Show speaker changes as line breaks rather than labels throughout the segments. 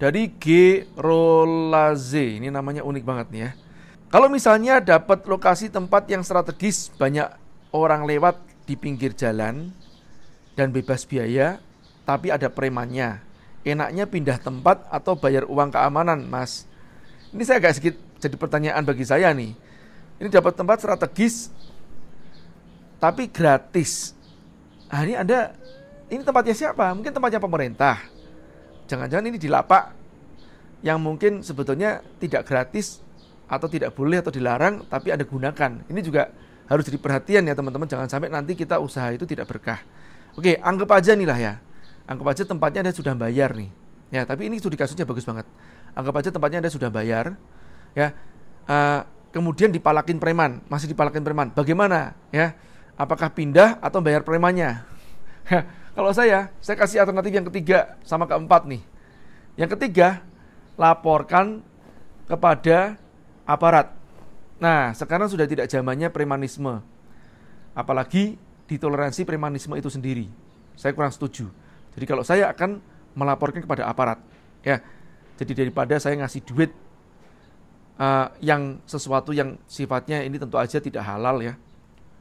dari G. Rolaze. Ini namanya unik banget nih ya. Kalau misalnya dapat lokasi tempat yang strategis, banyak orang lewat di pinggir jalan dan bebas biaya, tapi ada premannya. Enaknya pindah tempat atau bayar uang keamanan, Mas? Ini saya agak sedikit jadi pertanyaan bagi saya nih. Ini dapat tempat strategis, tapi gratis. Nah, ini Anda, ini tempatnya siapa? Mungkin tempatnya pemerintah Jangan-jangan ini di lapak yang mungkin sebetulnya tidak gratis atau tidak boleh atau dilarang, tapi ada gunakan. Ini juga harus jadi perhatian ya teman-teman, jangan sampai nanti kita usaha itu tidak berkah. Oke, anggap aja nih lah ya. Anggap aja tempatnya Anda sudah bayar nih. Ya, tapi ini studi kasusnya bagus banget. Anggap aja tempatnya Anda sudah bayar. Ya. Uh, kemudian dipalakin preman, masih dipalakin preman. Bagaimana? Ya. Apakah pindah atau bayar premannya? Kalau saya, saya kasih alternatif yang ketiga sama keempat nih. Yang ketiga, laporkan kepada aparat. Nah, sekarang sudah tidak zamannya premanisme. Apalagi ditoleransi premanisme itu sendiri. Saya kurang setuju. Jadi kalau saya akan melaporkan kepada aparat, ya. Jadi daripada saya ngasih duit uh, yang sesuatu yang sifatnya ini tentu aja tidak halal ya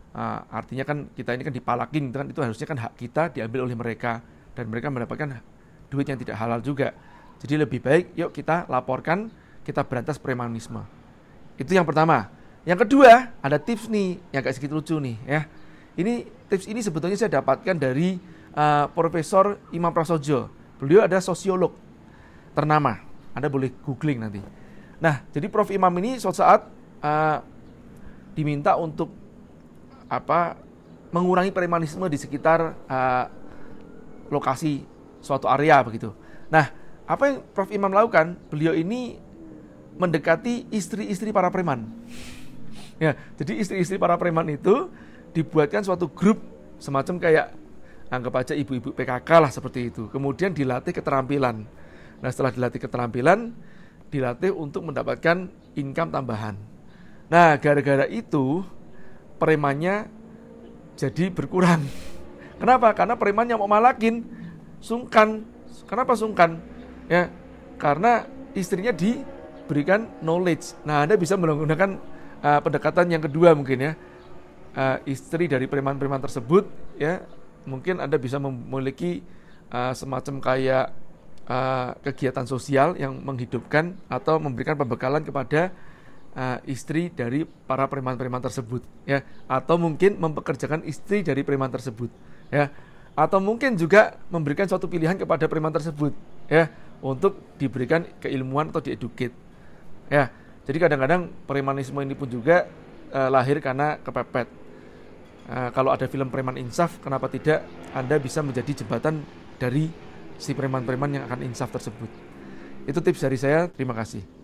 Uh, artinya kan kita ini kan dipalakin, itu kan itu harusnya kan hak kita diambil oleh mereka dan mereka mendapatkan duit yang tidak halal juga. Jadi lebih baik yuk kita laporkan, kita berantas premanisme. Itu yang pertama. Yang kedua, ada tips nih yang kayak sedikit lucu nih ya. Ini tips ini sebetulnya saya dapatkan dari uh, Profesor Imam Prasojo. Beliau ada sosiolog ternama. Anda boleh googling nanti. Nah, jadi Prof Imam ini suatu saat uh, diminta untuk apa mengurangi premanisme di sekitar uh, lokasi suatu area begitu. Nah, apa yang Prof Imam lakukan? Beliau ini mendekati istri-istri para preman. Ya, jadi istri-istri para preman itu dibuatkan suatu grup semacam kayak anggap aja ibu-ibu PKK lah seperti itu. Kemudian dilatih keterampilan. Nah, setelah dilatih keterampilan, dilatih untuk mendapatkan income tambahan. Nah, gara-gara itu premannya jadi berkurang. Kenapa? Karena premannya mau malakin, sungkan. Kenapa sungkan? Ya, karena istrinya diberikan knowledge. Nah, Anda bisa menggunakan uh, pendekatan yang kedua mungkin ya. Uh, istri dari preman-preman tersebut ya, mungkin Anda bisa memiliki uh, semacam kayak uh, kegiatan sosial yang menghidupkan atau memberikan pembekalan kepada uh, istri dari para preman-preman tersebut ya. Atau mungkin mempekerjakan istri dari preman tersebut ya. Atau mungkin juga memberikan suatu pilihan kepada preman tersebut ya untuk diberikan keilmuan atau dieduket ya. Jadi kadang-kadang premanisme ini pun juga uh, lahir karena kepepet. Uh, kalau ada film preman insaf kenapa tidak anda bisa menjadi jembatan dari si preman-preman yang akan insaf tersebut? Itu tips dari saya. Terima kasih